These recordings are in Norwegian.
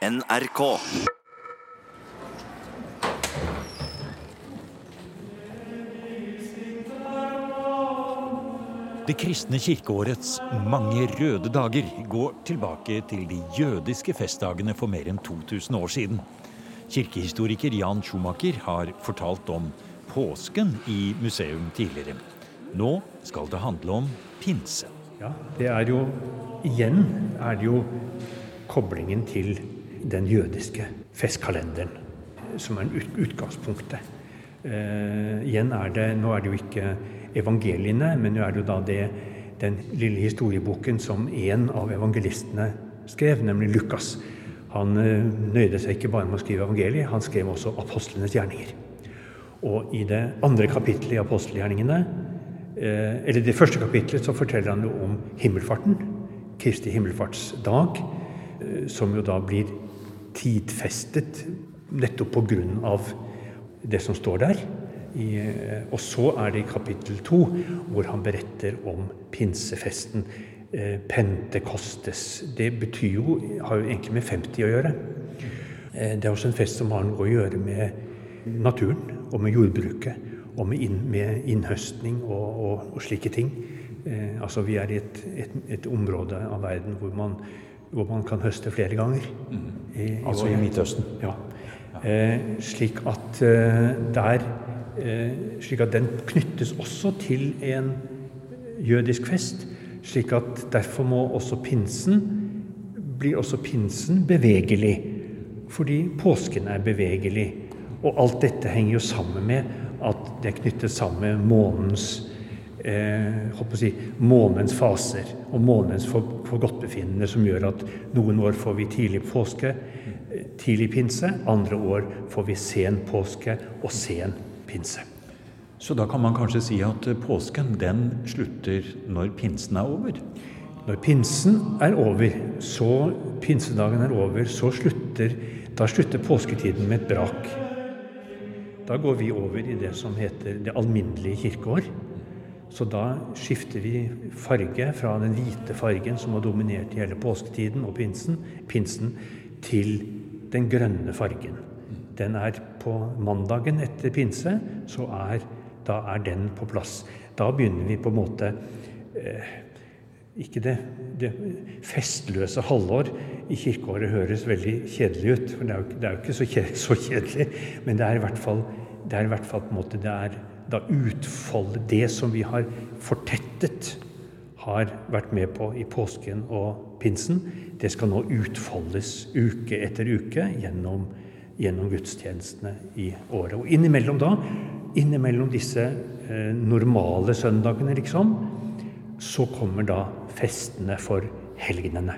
NRK. Det kristne kirkeårets mange røde dager går tilbake til de jødiske festdagene for mer enn 2000 år siden. Kirkehistoriker Jan Schumacher har fortalt om påsken i museum tidligere. Nå skal det handle om pinse. Ja, det er jo Igjen er det jo koblingen til den jødiske festkalenderen som er utgangspunktet. Eh, igjen er det Nå er det jo ikke evangeliene, men nå er det jo da det, den lille historieboken som en av evangelistene skrev, nemlig Lukas. Han eh, nøyde seg ikke bare med å skrive evangeliet, han skrev også apostlenes gjerninger. Og i det andre kapittelet i apostelgjerningene, eh, eller det første kapittelet, så forteller han jo om himmelfarten, Kristi himmelfartsdag, som jo da blir tidfestet nettopp av det som står der. I, eh, og så er det i kapittel to hvor han beretter om pinsefesten. Eh, Pentekostes. Det betyr jo, har jo egentlig med 50 å gjøre. Eh, det er også en fest som har noe å gjøre med naturen og med jordbruket. Og med, inn, med innhøstning og, og, og, slike ting. Eh, altså Vi er i et, et, et, område av verden hvor man, hvor man kan høste flere ganger. I, I, altså i Midtøsten? Ja. Eh, slik at eh, der Eh, slik at den knyttes også til en jødisk fest. slik at Derfor må også pinsen blir også pinsen bevegelig. Fordi påsken er bevegelig. Og alt dette henger jo sammen med at det er knyttet sammen med månens eh, si, månens faser og månens for, forgodtbefinnende, som gjør at noen år får vi tidlig påske, eh, tidlig pinse, andre år får vi sen påske og sen pinse. Så da kan man kanskje si at påsken den slutter når pinsen er over? Når pinsen er over, så pinsedagen er over, så slutter da slutter påsketiden med et brak. Da går vi over i det som heter det alminnelige kirkeår. Så da skifter vi farge fra den hvite fargen som har dominert i hele påsketiden og pinsen, pinsen til den grønne fargen den er på mandagen etter pinse, så er, da er den på plass. Da begynner vi på en måte eh, Ikke det, det, festløse halvår i kirkeåret høres veldig kjedelig ut, for det er jo, det er jo ikke så kjedelig, så kjedelig, men det er i hvert fall, det er i hvert fall på en måte det er da utfolde Det som vi har fortettet, har vært med på i påsken og pinsen, det skal nå utfoldes uke etter uke gjennom gjennom gudstjenestene i året. Og innimellom da, innimellom disse eh, normale søndagene, liksom, så kommer da festene for helgenene.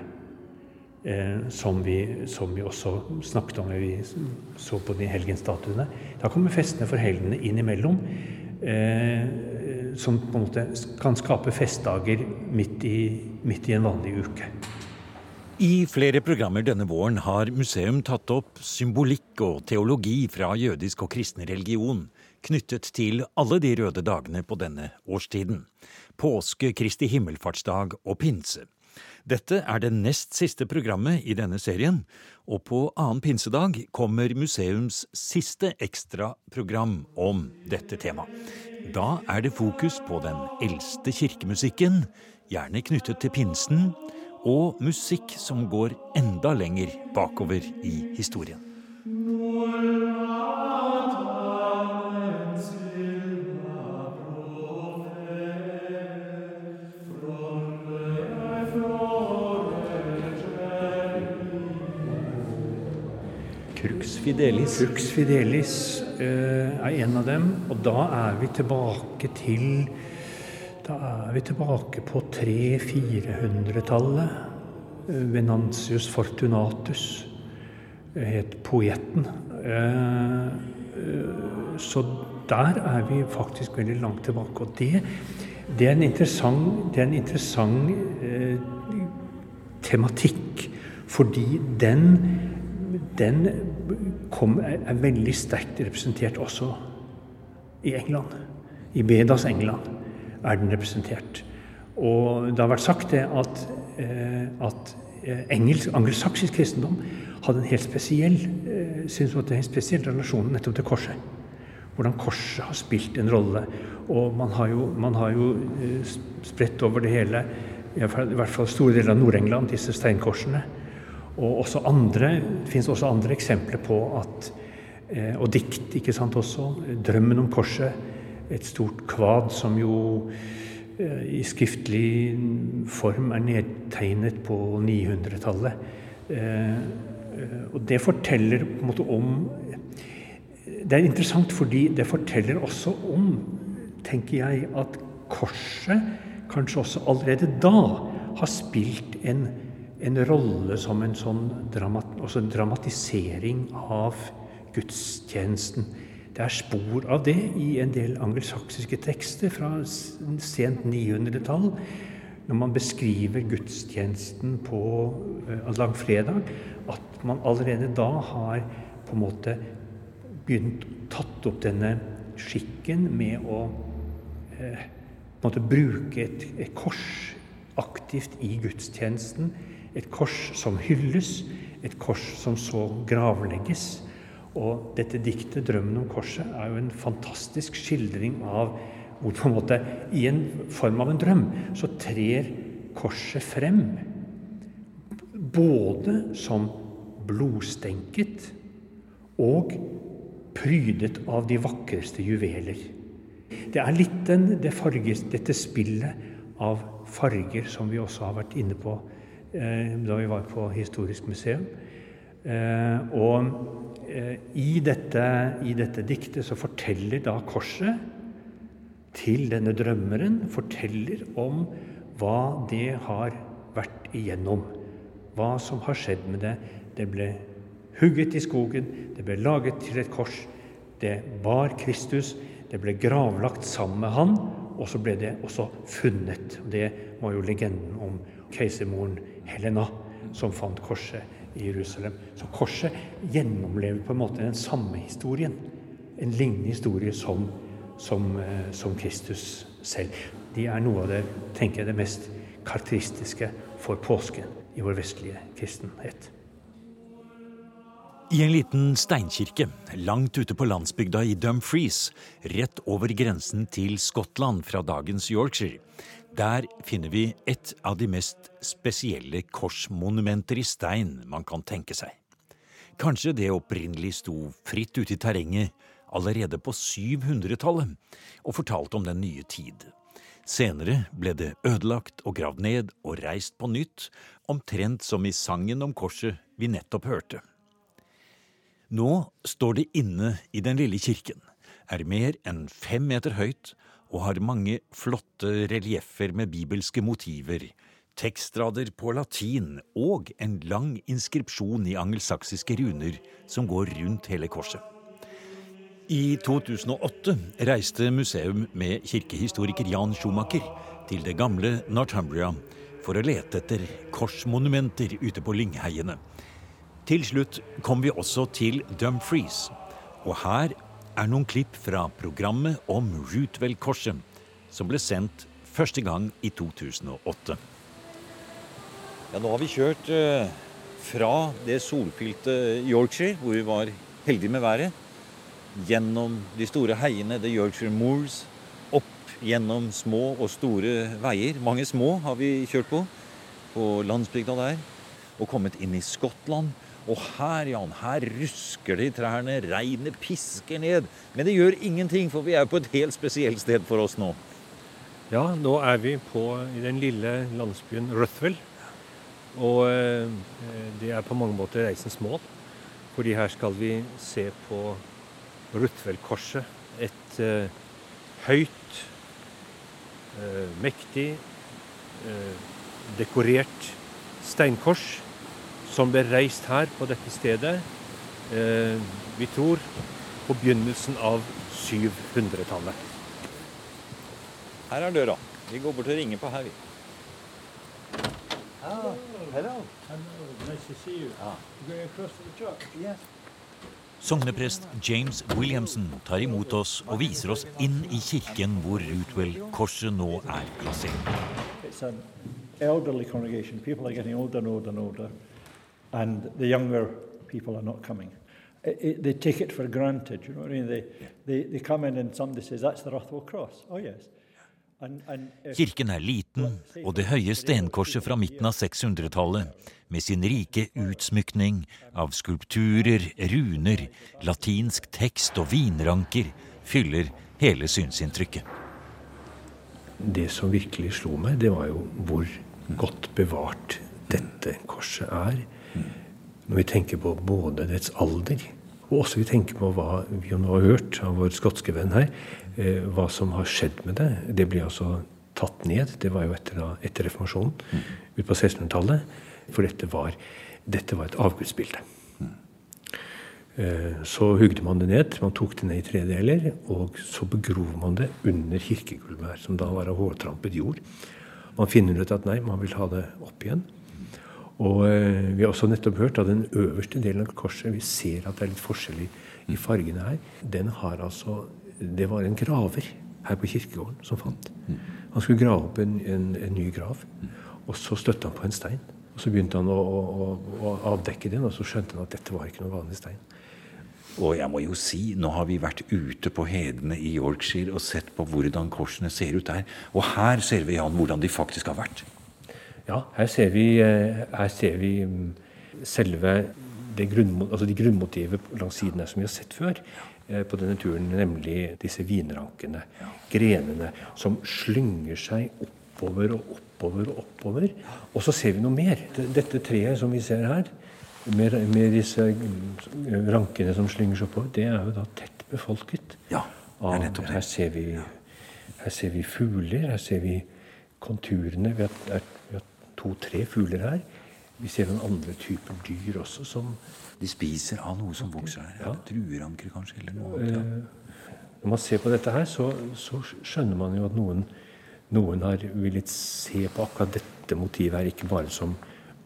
Eh, som, vi, som, vi, også snakket om da vi så på de helgenstatuene. Da kommer festene for helgenene innimellom. Eh, som på en måte kan skape festdager midt i, midt i en vanlig uke. I flere programmer denne våren har museum tatt opp symbolikk og teologi fra jødisk og kristen religion knyttet til alle de røde dagene på denne årstiden. Påske, Kristi himmelfartsdag og pinse. Dette er det nest siste programmet i denne serien, og på annen pinsedag kommer museums siste ekstraprogram om dette temaet. Da er det fokus på den eldste kirkemusikken, gjerne knyttet til pinsen, og musikk som går enda lenger bakover i historien. Crux Fidelis. Crux Fidelis uh, er en av dem. Og da er vi tilbake til da er vi tilbake på 300-400-tallet. Venantius Fortunatus het poeten. Eh, så der er vi faktisk veldig langt tilbake. Og det, det er en interessant, er en interessant eh, tematikk, fordi den, den kom, er veldig sterkt representert også i England. I Bedas England er den representert. Og det har vært sagt det at, eh, at eh, engelsk, angelsaksisk kristendom hadde en helt spesiell, eh, synes at det er en spesiell relasjon nettopp til korset. Hvordan korset har spilt en rolle. Og man har jo, man har jo spredt over det hele, i hvert fall store deler av Nord-England, disse steinkorsene. Og også andre, det finnes også andre eksempler på at eh, Og dikt, ikke sant, også. Drømmen om korset. Et stort kvad som jo i skriftlig form er nedtegnet på 900-tallet. Og det forteller på en måte om Det er interessant fordi det forteller også om, tenker jeg, at korset kanskje også allerede da har spilt en, en rolle som en sånn dramat, dramatisering av gudstjenesten. Det er spor av det i en del angelsaksiske tekster fra sent 900-tall. Når man beskriver gudstjenesten på uh, langfredag, at man allerede da har på en måte begynt tatt opp denne skikken med å eh, en bruke et, et kors aktivt i gudstjenesten. Et kors som hylles, et kors som så gravlegges. Og dette diktet, 'Drømmen om korset', er jo en fantastisk skildring av hvor på en måte i en form av en drøm så trer korset frem. Både som blodstenket og prydet av de vakreste juveler. Det er litt den, det farges, dette spillet av farger som vi også har vært inne på da vi var på Historisk museum. Eh, og Eh, i dette, i dette diktet så forteller da korset til denne drømmeren forteller om hva det har vært igjennom. Hva som har skjedd med det. Det ble hugget i skogen, det ble laget til et kors. Det bar Kristus, det ble gravlagt sammen med han, og så ble det også funnet. Det var jo legenden om keisermoren Helena som fant korset i Jerusalem. Så korset gjennomlever på en måte den samme historien. En lignende historie som, som, eh, som Kristus selv. De er noe av det, tenker jeg, det mest karakteristiske for påsken i vår vestlige kristenhet. I en liten steinkirke langt ute på landsbygda i Dumfries, rett over grensen til Skottland fra dagens Yorkshire, der finner vi et av de mest spesielle korsmonumenter i stein man kan tenke seg. Kanskje det opprinnelig sto fritt ute i terrenget allerede på 700-tallet og fortalte om den nye tid. Senere ble det ødelagt og gravd ned og reist på nytt, omtrent som i sangen om korset vi nettopp hørte. Nå står det inne i den lille kirken, er mer enn fem meter høyt og har mange flotte relieffer med bibelske motiver, tekstrader på latin og en lang inskripsjon i angelsaksiske runer som går rundt hele korset. I 2008 reiste museum med kirkehistoriker Jan Schumacher til det gamle Northumbria for å lete etter korsmonumenter ute på lyngheiene. Til slutt kom vi også til Dumfries, og her er noen klipp fra programmet om Rootwell-korset, som ble sendt første gang i 2008. Ja, nå har vi kjørt eh, fra det solfylte Yorkshire, hvor vi var heldige med været, gjennom de store heiene, The Yorkshire Moors, opp gjennom små og store veier. Mange små har vi kjørt på, på landsbygda der, og kommet inn i Skottland og her, Jan, her rusker det i trærne, regnet pisker ned. Men det gjør ingenting, for vi er på et helt spesielt sted for oss nå. Ja, nå er vi på, i den lille landsbyen Ruthwell. Og eh, det er på mange måter reisens mål. Fordi her skal vi se på Ruthwell-korset. Et eh, høyt, eh, mektig, eh, dekorert steinkors som ble reist her på dette stedet, eh, vi tror på begynnelsen av 700-tallet. Her er døra. Vi går bort og ringer på her, vi. Ah, hello. Sogneprest James Williamson tar imot oss og viser oss inn i kirken hvor Rootwell-korset nå er plassert. elderly congregation. People are getting older and older and the younger people are not coming. It, it, they take it for granted, you know what I mean? They, they, they come in and somebody says, that's the Rothwell Cross. Oh, yes. Kirken er liten, og det høye stenkorset fra midten av 600-tallet, med sin rike utsmykning av skulpturer, runer, latinsk tekst og vinranker, fyller hele synsinntrykket. Det som virkelig slo meg, det var jo hvor godt bevart dette korset er. Når vi tenker på både dets alder, og også vi tenker på hva vi nå har hørt av vår skotske venn her, Eh, hva som har skjedd med det. Det ble altså tatt ned. Det var jo etter, etter reformasjonen, mm. ut på 1600-tallet. For dette var, dette var et avgudsbilde. Mm. Så hugde man det ned. Man tok det ned i tredeler. Og så begrov man det under kirkegulvet her, som da var av hårtrampet jord. Man finner ut at nei, man vil ha det opp igjen. Og eh, vi har også nettopp hørt at den øverste delen av korset Vi ser at det er litt forskjell i, fargene her. Den har altså det var en graver her på kirkegården som fant. Han skulle grave opp en, en, en ny grav. Og så støtte han på en stein. Og Så begynte han å, å, å, avdekke den, og så skjønte han at dette var ikke noen vanlig stein. Og jeg må jo si, nå har vi vært ute på hedene i Yorkshire og sett på hvordan korsene ser ut der. Og her ser vi Jan, hvordan de faktisk har vært. Ja, her ser vi, eh, her ser vi mm, selve det grunn, altså de grunnmotivet langs siden her som vi har sett før. Eh, på denne turen, nemlig disse vinrankene. Grenene som slynger seg oppover og oppover og oppover. Og så ser vi noe mer. Dette treet som vi ser her, med, med disse rankene som slynger seg oppover, det er jo da tett befolket. Ja, det er nettopp det. Her ser vi, her ser vi fugler. Her ser vi konturene. Vi har, har to-tre fugler her. Vi ser noen andre typer dyr også som De spiser av noe som vokser her? Ja. Drueranker, kanskje? eller noe annet, ja. Eh, når man ser på dette her, så, så skjønner man jo at noen, noen har villet se på akkurat dette motivet her ikke bare som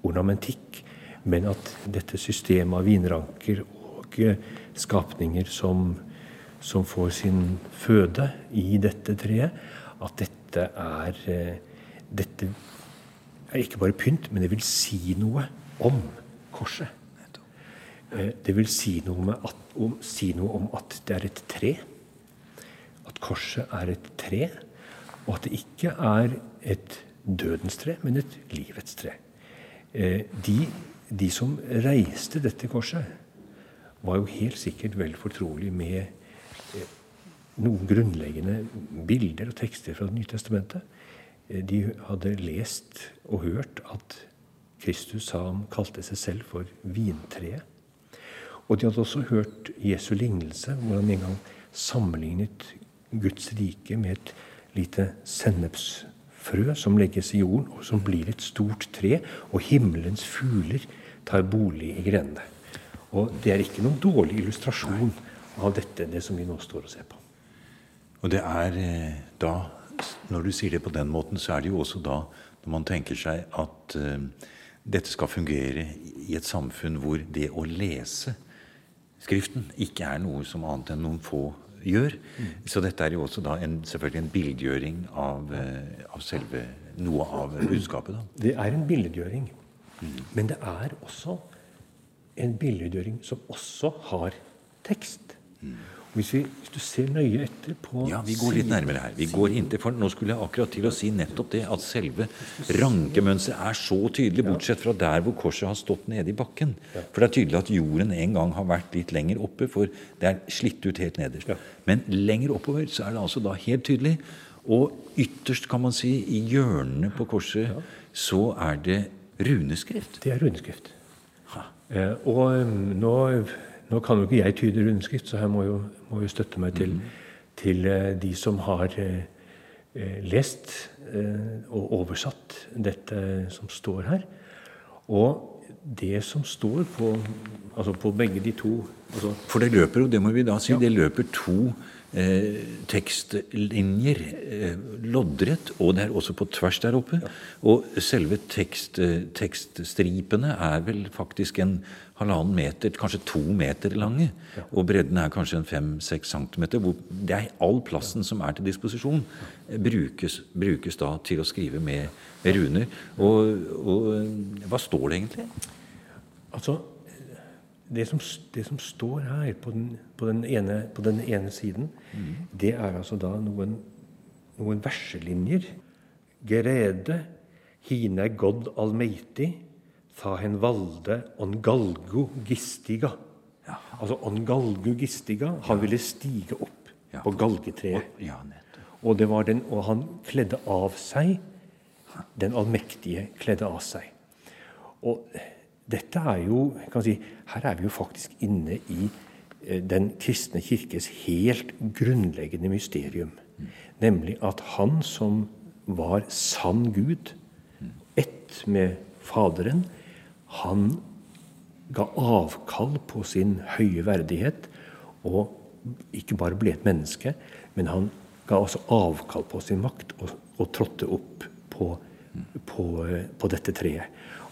ornamentikk, men at dette systemet av vinranker og eh, skapninger som, som får sin føde i dette treet, at dette er eh, Dette er ikke bare pynt, men det vil si noe om korset. Eh, det vil si noe, at, om, si noe, om, at det er et tre. At korset er et tre, og at det ikke er et dødens tre, men et livets tre. Eh, de, de som reiste dette korset, var jo helt sikkert vel fortrolig med eh, noen grunnleggende bilder og tekster fra Det nye testamentet. Eh, de hadde lest og hørt at Kristus sa han kalte seg selv for vintreet. Og de hadde også hørt Jesu lignelse, hvor han en gang sammenlignet Guds rike med et lite sennepsfrø som legges i jorden, og som blir et stort tre, og himmelens fugler tar bolig i grenene. Og det er ikke noen dårlig illustrasjon av dette, det som vi nå står og ser på. Og det er eh, da når du sier det på den måten, så er det jo også da når man tenker seg at uh, dette skal fungere i et samfunn hvor det å lese Skriften ikke er noe som annet enn noen få gjør. Mm. Så dette er jo også da en, selvfølgelig en bildegjøring av, uh, av, selve noe av budskapet. Da. Det er en billedgjøring. Mm. Men det er også en billedgjøring som også har tekst. Mm. Hvis, vi, hvis, du ser nøye etter på Ja, vi går litt nærmere her. Vi går inntil, for Nå skulle jeg akkurat til å si nettopp det at selve rankemønsteret er så tydelig, bortsett fra der hvor korset har stått nede i bakken. For det er tydelig at jorden en gang har vært litt lenger oppe, for det er slitt ut helt nederst. Men lenger oppover så er det altså da helt tydelig. Og ytterst, kan man si, i hjørnene på korset, så er det runeskrift. Det er runeskrift. Eh, og um, nå nå kan jo ikke jeg tyde rundskrift, så her må jo, må jo støtte meg til, mm. til uh, de som har uh, lest uh, og oversatt dette som står her. Og det som står på, altså på begge de to altså For det løper jo, det må vi da si, ja. det løper to eh, tekstlinjer eh, loddrett, og det er også på tvers der oppe. Ja. Og selve tekst, tekststripene er vel faktisk en halvannen meter, kanskje to meter lange. Og bredden er kanskje en fem-seks centimeter. Hvor det er all plassen som er til disposisjon, brukes, brukes da til å skrive med, med runer. Og, og, hva står det egentlig? Altså, det som, det som står her på den, på den, ene, på den ene, siden, mm. det er altså da noen, noen verselinjer. Gerede, hine god almeiti, tha hen valde on galgo gistiga. Ja. Altså on galgo gistiga. Han ville stige opp ja. på galgetreet. Og, den, og han kledde av seg. Den allmektige kledde av seg. Og dette er jo si, Her er vi jo faktisk inne i eh, den kristne kirkes helt grunnleggende mysterium. Nemlig at han som var sann Gud, ett med Faderen, han ga avkall på sin høye verdighet og ikke bare ble et menneske, men han ga også avkall på sin makt og, og trådte opp på, på, på dette treet.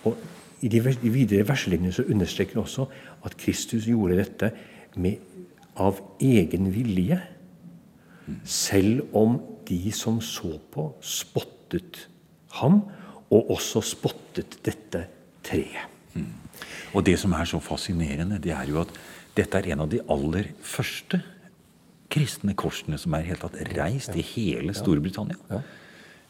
Og i de videre verselinjene så understreker han også at Kristus gjorde dette med, av egen vilje. Selv om de som så på, spottet ham, og også spottet dette treet. Mm. Og det som er så fascinerende, det er jo at dette er en av de aller første kristne korsene som er helt tatt reist i hele Storbritannia. Ja.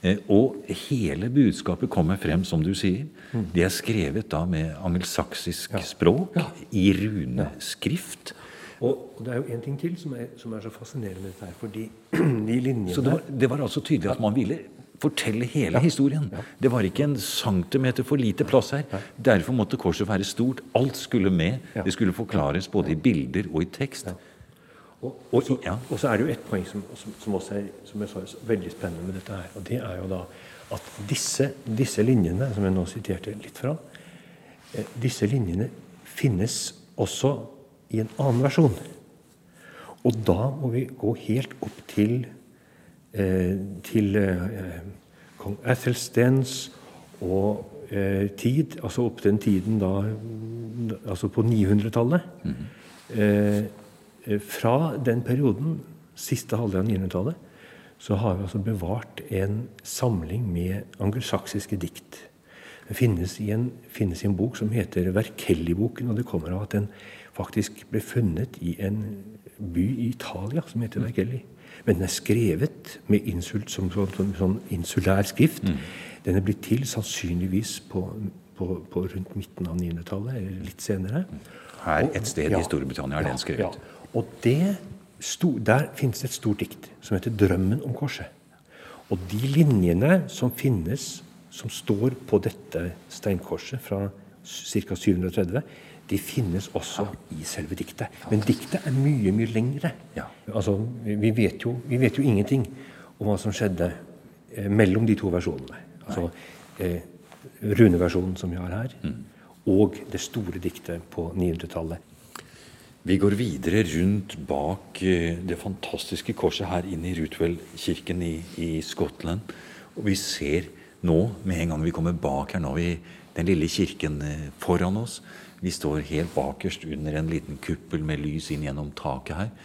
Eh, og hele budskapet kommer frem, som du sier. Mm. Det er skrevet da med angelsaksisk ja. språk, ja. i runeskrift. Og, det er jo en ting til som er, som er så fascinerende med dette her. fordi de linjene Så det var, det var altså tydelig at man ville fortelle hele historien. Det var ikke en centimeter for lite plass her. Derfor måtte korset være stort. Alt skulle med. Det skulle forklares både i bilder og i tekst. Og, og, så, ja. og, så, er det jo et poeng som, som, som også er som jeg sa, veldig spennende med dette her. Og det er jo da at disse, disse linjene, som jeg nå siterte litt fra, eh, disse linjene finnes også i en annen versjon. Og da må vi gå helt opp til, til eh, kong Athelstens og eh, tid, altså opp den tiden da Altså på 900-tallet. Mm -hmm. Eh, fra den perioden, siste halvdel av 900-tallet, så har vi altså bevart en samling med angelsaksiske dikt. Det finnes i, en, finnes i en bok som heter Verkelli-boken, og det kommer av at den faktisk ble funnet i en by i Italia som heter Verkelli. Men den er skrevet med insult, som, sånn, sånn, insulær skrift. Mm. Den er blitt til sannsynligvis på, på, på rundt midten av 900-tallet, eller litt senere. Her et sted og, ja, i Storbritannia er den skrevet. Ja, og det, Der finnes det et stort dikt som heter 'Drømmen om korset'. Og de linjene som finnes, som står på dette steinkorset fra ca. 730, de finnes også i selve diktet. Men diktet er mye, mye lengre. Ja. Altså, vi vet, jo, vi vet, jo, ingenting om hva som skjedde eh, mellom de to versjonene. Altså eh, runeversjonen som vi har her, mm. og det store diktet på 900-tallet. Vi går videre rundt bak eh, det fantastiske korset her inne i Rutwell-kirken i, i, Skottland. Og vi ser nå, med en gang vi kommer bak her, nå i den lille kirken eh, foran oss. Vi står helt bakerst under en liten kuppel med lys inn gjennom taket her.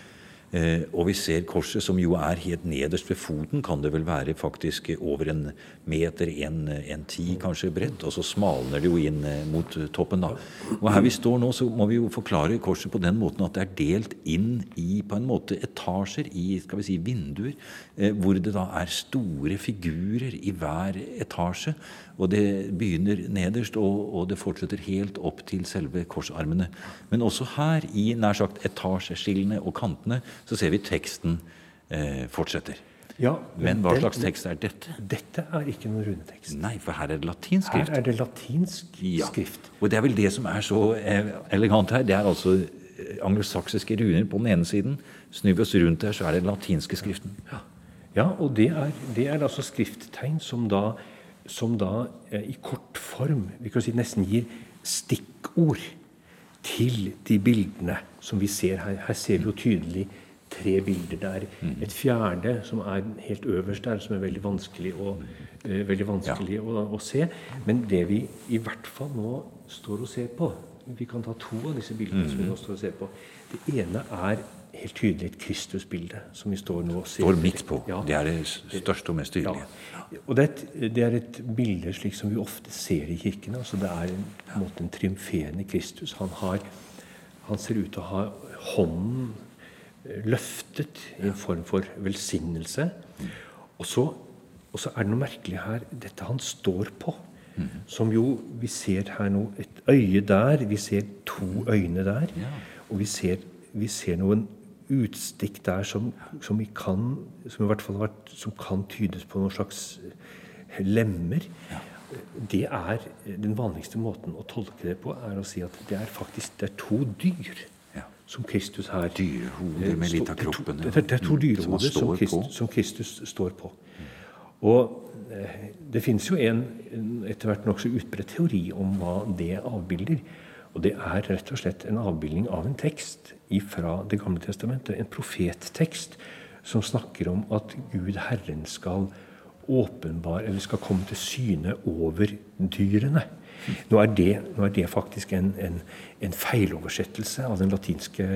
Eh, og vi ser korset, som jo er helt nederst ved foten, kan det vel være faktisk over en meter, en, en ti kanskje bredt, og så smalner det jo inn eh, mot toppen. da. Og her vi står nå, så må vi jo forklare korset på den måten at det er delt inn i på en måte etasjer, i skal vi si, vinduer, eh, hvor det da er store figurer i hver etasje. Og det begynner nederst, og, og, det fortsetter helt opp til selve korsarmene. Men også her, i nær sagt etasjeskillene og kantene, så ser vi teksten eh, fortsetter. Ja, men hva den, slags tekst er dette? Dette er ikke noen runetekst. Nei, for her er det latinsk skrift. Her er det latinsk ja. skrift. Og det er vel det som er så eh, elegant her. Det er altså eh, anglosaksiske runer på den ene siden. Snur vi oss rundt her, så er det latinske skriften. Ja, ja og det er, det er altså skrifttegn som da som da eh, i kort form vi kan si nesten gir stikkord til de bildene som vi ser her. Her ser vi jo tydelig tre bilder. Det er mm. et fjerde som er helt øverst der, som er veldig vanskelig, å, uh, veldig vanskelig ja. å, å, se. Men det vi i hvert fall nå står og ser på Vi kan ta to av disse bildene mm. som vi nå står og ser på. Det ene er helt tydelig et Kristusbilde som vi står nå og ser. Står midt på. Ja. Det er det største og mest tydelige. Ja. Og det er, et, det er, et, bilde slik som vi ofte ser i kirkene. altså Det er en, på en måte en triumferende Kristus. Han har, Han ser ut til å ha hånden eh, løftet i en form for velsignelse. Og så, og så er det noe merkelig her, dette han står på. Som jo Vi ser her nå et øye der, vi ser to øyne der. Og vi ser, vi ser noen utstikk der som, som, vi kan, som, i hvert fall har vært, som kan tydes på noen slags lemmer. Det er Den vanligste måten å tolke det på er å si at det er faktisk det er to dyr som Kristus her Dyrehoder med litt av kroppen. Det er, to Mm, som dyrehoder som, Kristus, som Kristus står på. Og eh, det finnes jo en, en etter hvert nokså utbredt teori om hva det avbilder. Og det er rett og slett en avbildning av en tekst fra Det gamle testamentet. En profettekst som snakker om at Gud Herren skal åpenbar, eller skal komme til syne over dyrene. Nå er det, nå er det faktisk en, en, en feiloversettelse av den latinske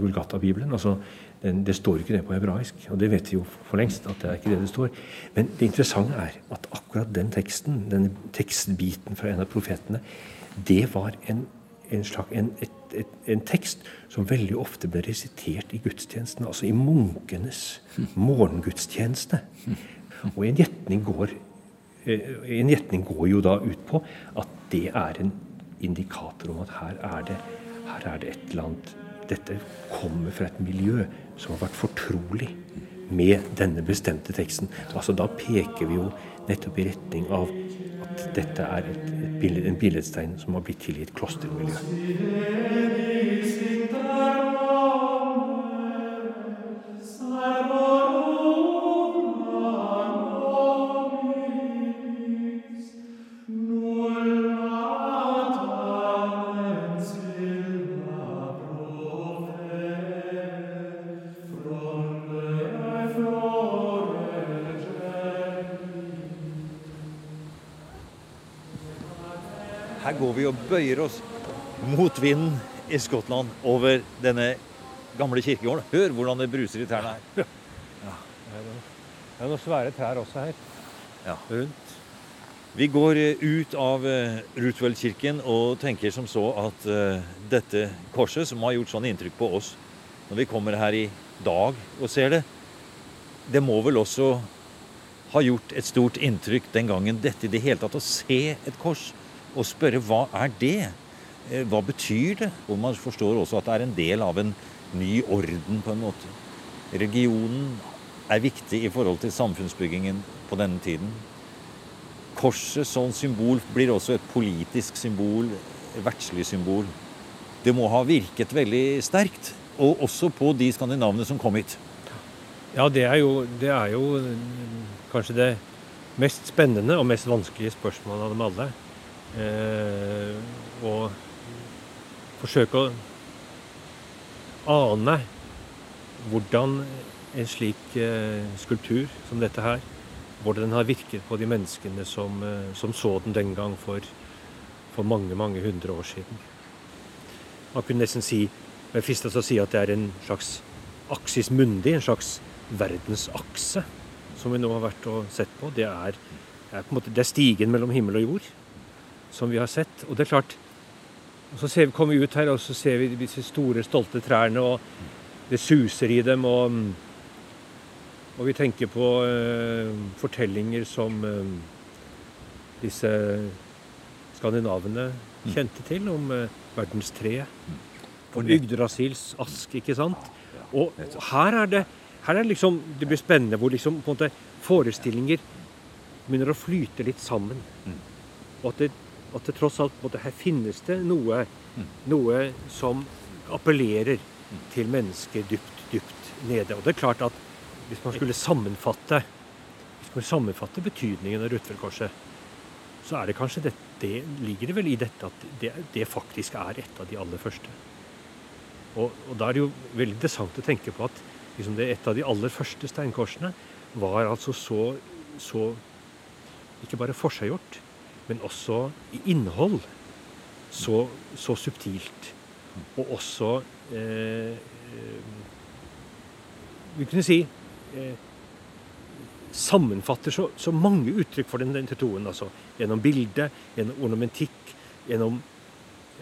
Vulgata-bibelen. Altså, den, det står ikke det på hebraisk, og det vet vi jo for lengst. at det er ikke det det står. Men det interessante er at akkurat den teksten, denne tekstbiten fra en av profetene, det var en, en, slags, en, et, et, en tekst som veldig ofte ble resitert i gudstjenestene, altså i munkenes morgengudstjeneste. Og en gjetning går, eh, en gjetning går jo da ut på at det er en indikator om at her er det, her er det et eller annet Dette kommer fra et miljø som har vært fortrolig med denne bestemte teksten. Altså Da peker vi jo nettopp i retning av at dette er et, et billedstein som har blitt til i et går vi og bøyer oss mot vinden i Skottland over denne gamle kirkegården. Hør hvordan det bruser i trærne her. Det er noen svære trær også her Ja. rundt. Vi går eh, ut av eh, Roosevelt-kirken og tenker som så at eh, dette korset, som har gjort sånn inntrykk på oss når vi kommer her i dag og ser det, det må vel også ha gjort et stort inntrykk den gangen dette i det hele tatt å se et kors og spørre hva er det? Eh, Hva betyr det? Og man forstår også at det er en del av en ny orden på en måte. Religionen er viktig i forhold til samfunnsbyggingen på denne tiden. Korset som symbol blir også et politisk symbol, et verdslig symbol. Det må ha virket veldig sterkt, og også på de skandinavene som kom hit. Ja, det er, jo, det er jo kanskje det mest spennende og mest vanskelige spørsmålet av dem alle. Eh, og forsøke å ane hvordan en slik eh, skulptur som dette her, hvordan den har virket på de menneskene som, eh, som så den den gang for, for mange, mange hundre år siden. Man kunne nesten si, jeg fristes å si at det er en slags aksis mundi, en slags verdensakse, som vi nå har vært og sett på. Det er, er på en måte, det er stigen mellom himmel og jord som vi har sett. Og det er klart, og så ser vi, kommer vi ut her, og så ser vi disse store, stolte trærne, og det suser i dem. Og, og vi tenker på uh, fortellinger som uh, disse skandinavene kjente til, om verdens verdenstreet. Om Yggdrasils ask, ikke sant? Og her er det her er liksom, det blir spennende hvor liksom på en måte forestillinger begynner å flyte litt sammen. Og at det, at det tross alt måte, her finnes det noe, noe som appellerer til mennesker dypt, dypt nede. Og det er klart at hvis man skulle sammenfatte, hvis man sammenfatte betydningen av Rutfeldkorset, så er det kanskje det, det ligger det vel i dette at det, det faktisk er et av de aller første. Og, og da er det jo veldig interessant å tenke på at liksom det et av de aller første steinkorsene var altså så, så ikke bare forseggjort, men også i innhold så, så subtilt. Og også eh, eh, Vi kunne si eh, sammenfatter så, så mange uttrykk for den, den troen. Altså, gjennom bilde, gjennom ornamentikk, gjennom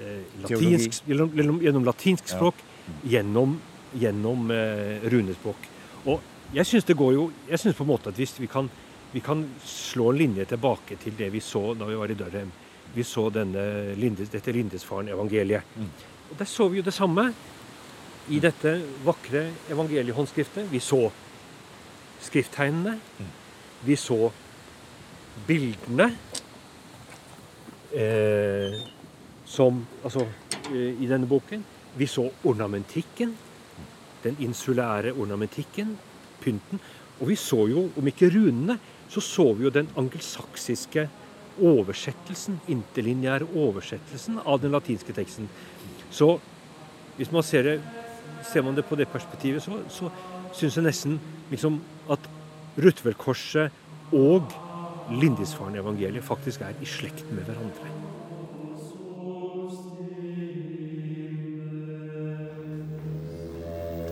eh, latinsk, gjennom, gjennom, gjennom latinsk språk, gjennom, gjennom eh, runespråk. Og jeg syns det går jo Jeg syns på en måte at hvis vi kan, vi kan slå en linje tilbake til det vi så da vi var i Dørheim. Vi så denne Lindes, dette Lindesfaren-evangeliet. Og Der så vi jo det samme i dette vakre evangeliehåndskriftet. Vi så skrifttegnene. Vi så bildene eh, som Altså eh, i denne boken. Vi så ornamentikken. Den insulære ornamentikken. Pynten. Og vi så jo, om ikke runene, så så vi jo den angelsaksiske oversettelsen, interlinjære oversettelsen av den latinske teksten. Så hvis man ser, det, ser man det på det perspektivet, så, så syns jeg nesten liksom at Rutvelkorset og Lindisfaren-evangeliet faktisk er i slekt med hverandre.